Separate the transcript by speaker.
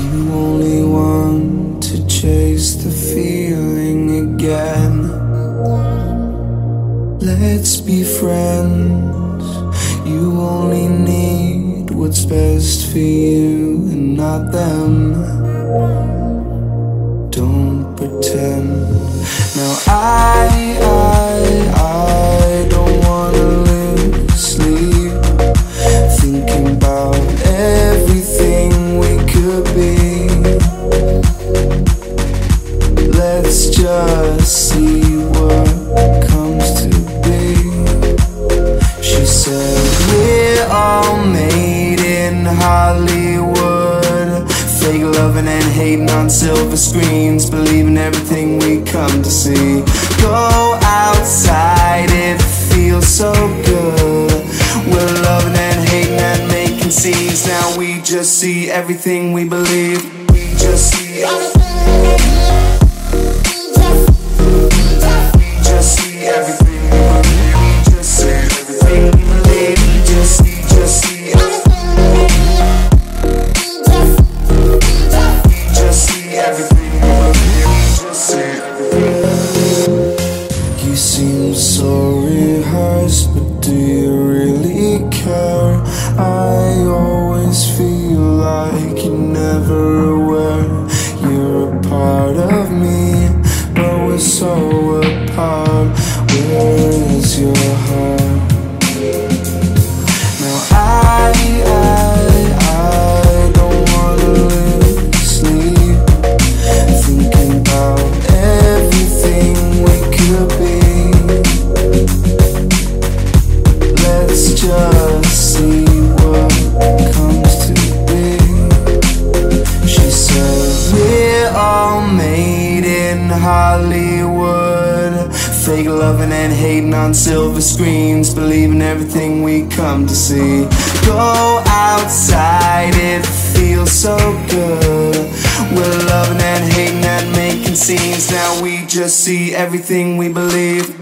Speaker 1: You only want to chase the feeling again. Let's be friends. You only need what's best for you and not them. Hollywood. Fake loving and hating on silver screens. Believing everything we come to see. Go outside, it feels so good. We're loving and hating and making scenes. Now we just see everything we believe. We just see We but do you really care? I always feel like you're never Hollywood. Fake loving and hating on silver screens. Believing everything we come to see. Go outside, it feels so good. We're loving and hating and making scenes. Now we just see everything we believe.